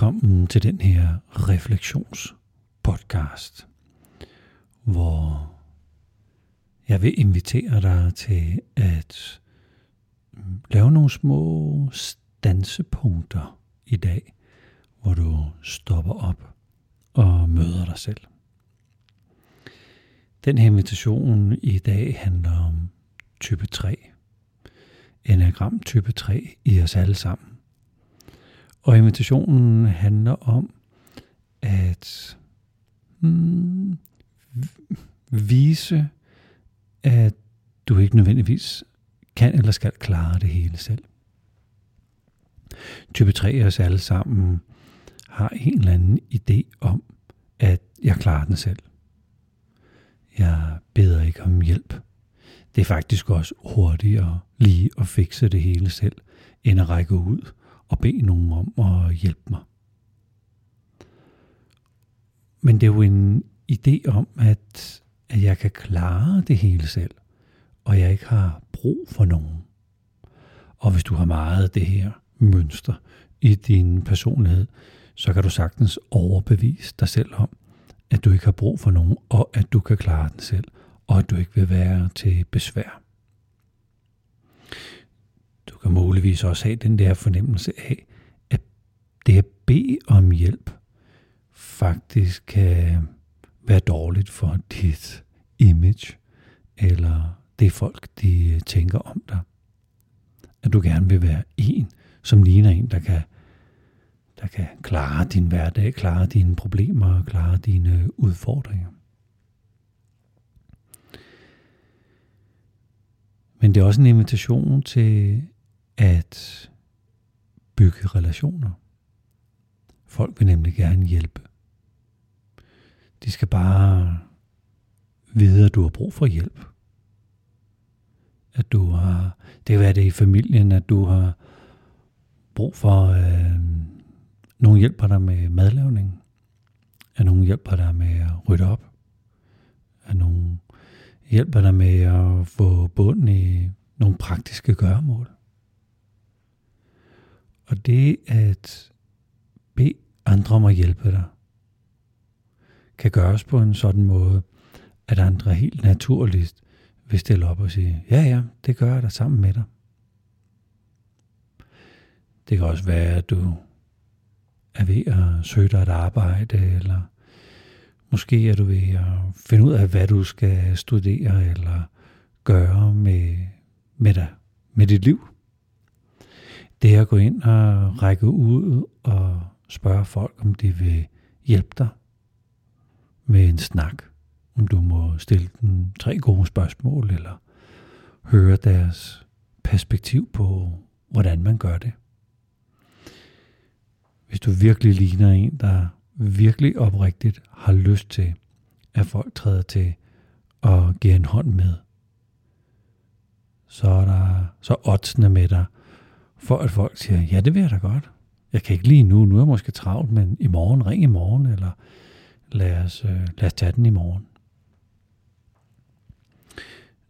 Velkommen til den her refleksionspodcast, hvor jeg vil invitere dig til at lave nogle små stansepunkter i dag, hvor du stopper op og møder dig selv. Den her invitation i dag handler om type 3. Enagram type 3 i os alle sammen. Og invitationen handler om at mm, vise, at du ikke nødvendigvis kan eller skal klare det hele selv. Type 3 os alle sammen har en eller anden idé om, at jeg klarer den selv. Jeg beder ikke om hjælp. Det er faktisk også hurtigere lige at fikse det hele selv, end at række ud og bede nogen om at hjælpe mig. Men det er jo en idé om, at, at jeg kan klare det hele selv, og jeg ikke har brug for nogen. Og hvis du har meget af det her mønster i din personlighed, så kan du sagtens overbevise dig selv om, at du ikke har brug for nogen, og at du kan klare den selv, og at du ikke vil være til besvær. Du kan muligvis også have den der fornemmelse af, at det at bede om hjælp faktisk kan være dårligt for dit image, eller det folk, de tænker om dig. At du gerne vil være en, som ligner en, der kan, der kan klare din hverdag, klare dine problemer, klare dine udfordringer. Men det er også en invitation til at bygge relationer. Folk vil nemlig gerne hjælpe. De skal bare vide, at du har brug for hjælp. At du har, det kan være det i familien, at du har brug for, øh, nogen hjælper dig med madlavning. At nogen hjælper dig med at rydde op. At nogen hjælper dig med at få bund i nogle praktiske gøremål. Det at bede andre om at hjælpe dig, kan gøres på en sådan måde, at andre helt naturligt vil stille op og sige, ja ja, det gør jeg da sammen med dig. Det kan også være, at du er ved at søge dig et arbejde, eller måske er du ved at finde ud af, hvad du skal studere eller gøre med, med dig, med dit liv det er at gå ind og række ud og spørge folk, om de vil hjælpe dig med en snak. Om du må stille dem tre gode spørgsmål, eller høre deres perspektiv på, hvordan man gør det. Hvis du virkelig ligner en, der virkelig oprigtigt har lyst til, at folk træder til og giver en hånd med, så er der så oddsene med dig for at folk siger, ja, det vil jeg da godt. Jeg kan ikke lige nu, nu er jeg måske travlt, men i morgen, ring i morgen, eller lad os, øh, lad os tage den i morgen.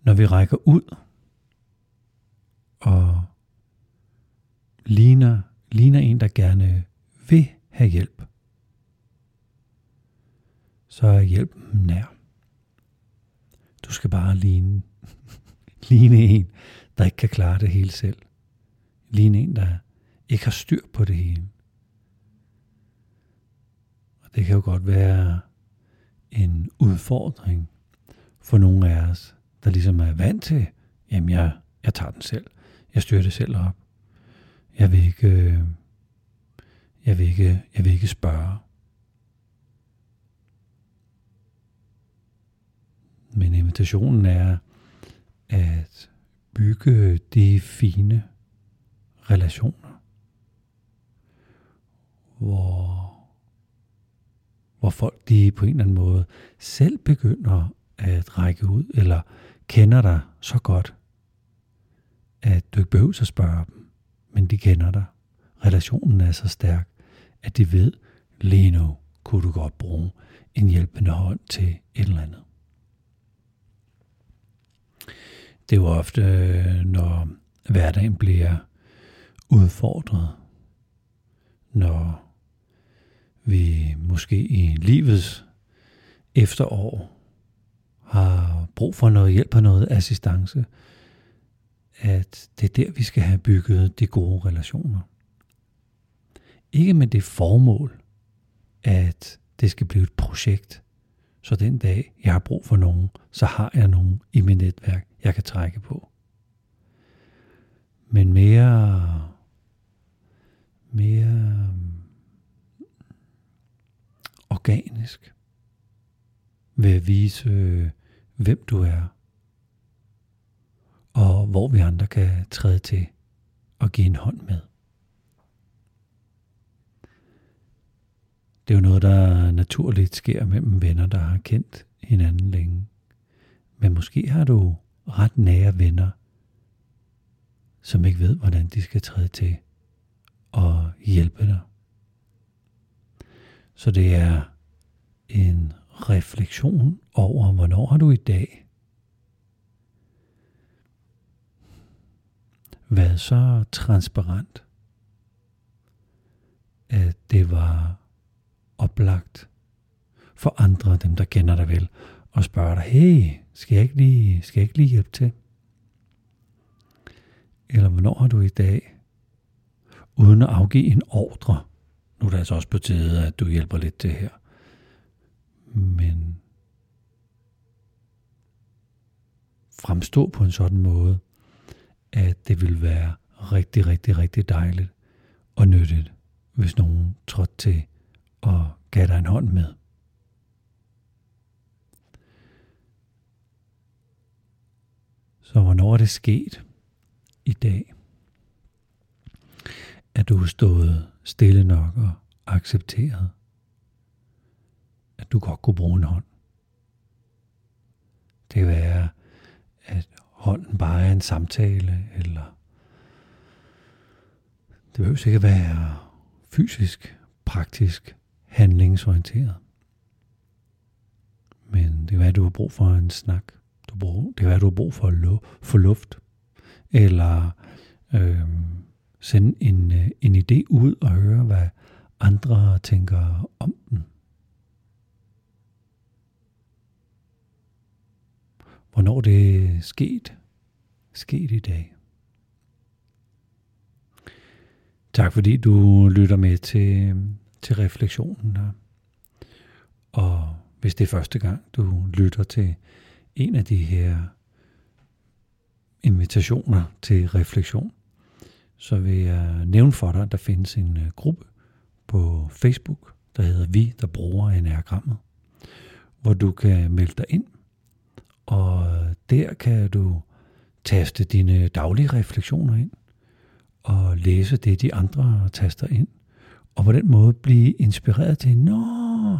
Når vi rækker ud og ligner, ligner en, der gerne vil have hjælp, så er hjælpen nær. Du skal bare ligne, ligne en, der ikke kan klare det hele selv ligne en, der ikke har styr på det hele. Og det kan jo godt være en udfordring for nogle af os, der ligesom er vant til, jamen jeg, jeg tager den selv. Jeg styrer det selv op. Jeg vil ikke, øh, jeg vil ikke, jeg vil ikke spørge. Men invitationen er at bygge de fine relationer, hvor, hvor folk de på en eller anden måde selv begynder at række ud, eller kender dig så godt, at du ikke behøver at spørge dem, men de kender dig. Relationen er så stærk, at de ved, lige nu kunne du godt bruge en hjælpende hånd til et eller andet. Det er jo ofte, øh, når hverdagen bliver udfordret, når vi måske i livets efterår har brug for noget hjælp og noget assistance, at det er der, vi skal have bygget de gode relationer. Ikke med det formål, at det skal blive et projekt, så den dag, jeg har brug for nogen, så har jeg nogen i mit netværk, jeg kan trække på. Men mere, mere øh, organisk ved at vise, øh, hvem du er, og hvor vi andre kan træde til og give en hånd med. Det er jo noget, der naturligt sker mellem venner, der har kendt hinanden længe. Men måske har du ret nære venner, som ikke ved, hvordan de skal træde til og hjælpe dig. Så det er en refleksion over, hvornår har du i dag været så transparent, at det var oplagt for andre, dem der kender dig vel, og spørger dig, hey, skal jeg ikke lige, skal jeg ikke lige hjælpe til? Eller hvornår har du i dag, uden at afgive en ordre, nu er det altså også på tide, at du hjælper lidt til her, men fremstå på en sådan måde, at det vil være rigtig, rigtig, rigtig dejligt og nyttigt, hvis nogen trådte til og gav dig en hånd med. Så hvornår er det sket i dag, at du er stået stille nok og accepteret, at du godt kunne bruge en hånd? Det kan være, at hånden bare er en samtale, eller det behøver ikke være fysisk, praktisk, handlingsorienteret. Men det kan være, at du har brug for en snak. Du brug, det kan være, at du har brug for at få luft. Eller øh, sende en, øh, en idé ud og høre, hvad andre tænker om den. Hvornår det er sket, sket i dag. Tak fordi du lytter med til til refleksionen her. Og hvis det er første gang, du lytter til en af de her invitationer til refleksion, så vil jeg nævne for dig, at der findes en øh, gruppe på Facebook, der hedder Vi, der bruger enagrammet, hvor du kan melde dig ind, og der kan du taste dine daglige refleksioner ind, og læse det, de andre taster ind, og på den måde blive inspireret til, nå,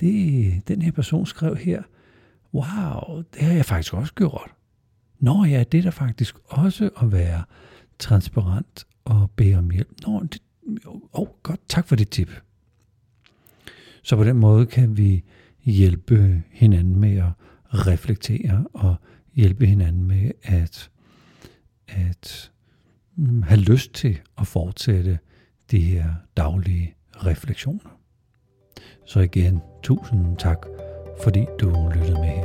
det, den her person skrev her, wow, det har jeg faktisk også gjort. Nå ja, det er der faktisk også at være transparent og bede om hjælp. Nå, det, oh, godt, tak for det tip. Så på den måde kan vi hjælpe hinanden med at reflektere og hjælpe hinanden med at, at mm, have lyst til at fortsætte de her daglige refleksioner. Så igen, tusind tak, fordi du lyttede med her.